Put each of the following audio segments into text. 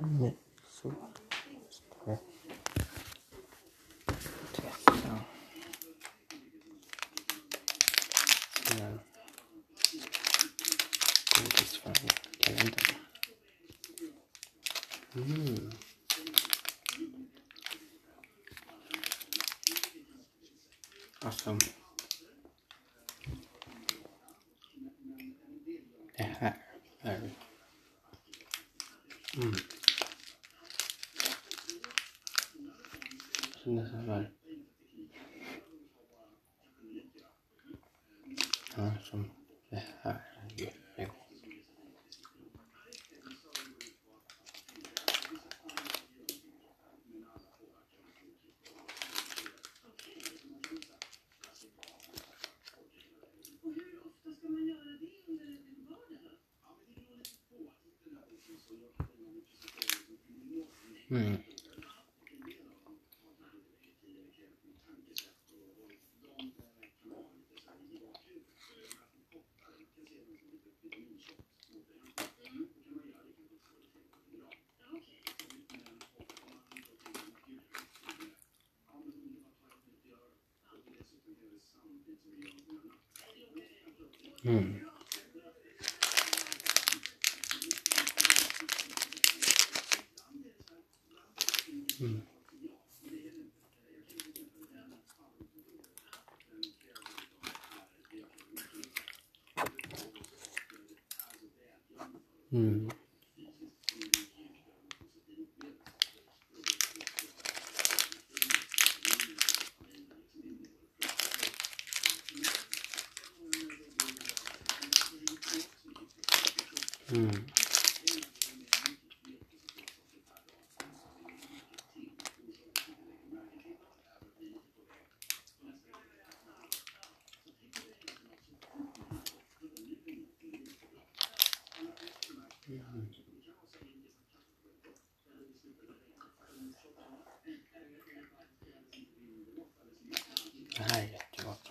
Det. Testa. Sen. Godisfärgkalendern. Mm. Ja, som det här 嗯。嗯。嗯。Mm. Mm. Mm. Mm. Mm. Det här är jättegott.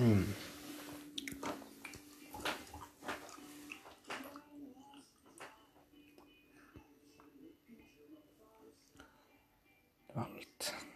riktigt gott. Mm. Mm. Allt.